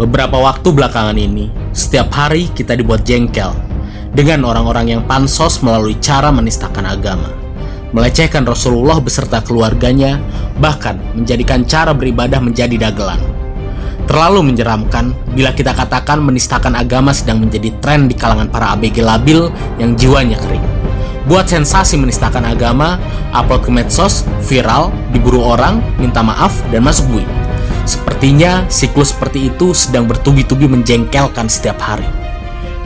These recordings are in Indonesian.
Beberapa waktu belakangan ini, setiap hari kita dibuat jengkel dengan orang-orang yang pansos melalui cara menistakan agama, melecehkan Rasulullah beserta keluarganya, bahkan menjadikan cara beribadah menjadi dagelan. Terlalu menyeramkan bila kita katakan menistakan agama sedang menjadi tren di kalangan para ABG labil yang jiwanya kering. Buat sensasi menistakan agama, upload ke medsos, viral, diburu orang, minta maaf, dan masuk bui. Sepertinya siklus seperti itu sedang bertubi-tubi menjengkelkan setiap hari.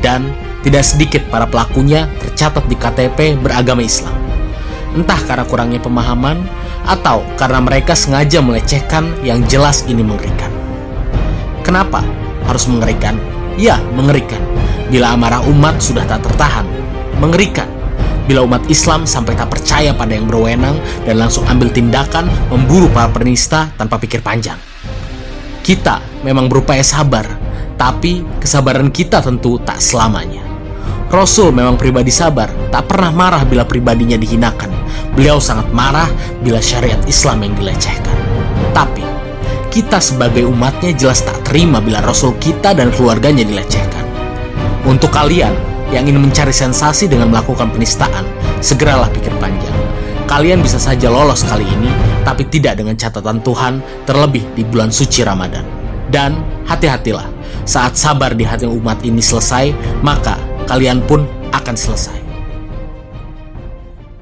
Dan tidak sedikit para pelakunya tercatat di KTP beragama Islam. Entah karena kurangnya pemahaman atau karena mereka sengaja melecehkan yang jelas ini mengerikan. Kenapa harus mengerikan? Ya, mengerikan. Bila amarah umat sudah tak tertahan, mengerikan. Bila umat Islam sampai tak percaya pada yang berwenang dan langsung ambil tindakan memburu para penista tanpa pikir panjang. Kita memang berupaya sabar, tapi kesabaran kita tentu tak selamanya. Rasul memang pribadi sabar, tak pernah marah bila pribadinya dihinakan. Beliau sangat marah bila syariat Islam yang dilecehkan. Tapi, kita sebagai umatnya jelas tak terima bila Rasul kita dan keluarganya dilecehkan. Untuk kalian yang ingin mencari sensasi dengan melakukan penistaan, segeralah pikir panjang. Kalian bisa saja lolos kali ini, tapi tidak dengan catatan Tuhan, terlebih di bulan suci Ramadan. Dan hati-hatilah, saat sabar di hati umat ini selesai, maka kalian pun akan selesai.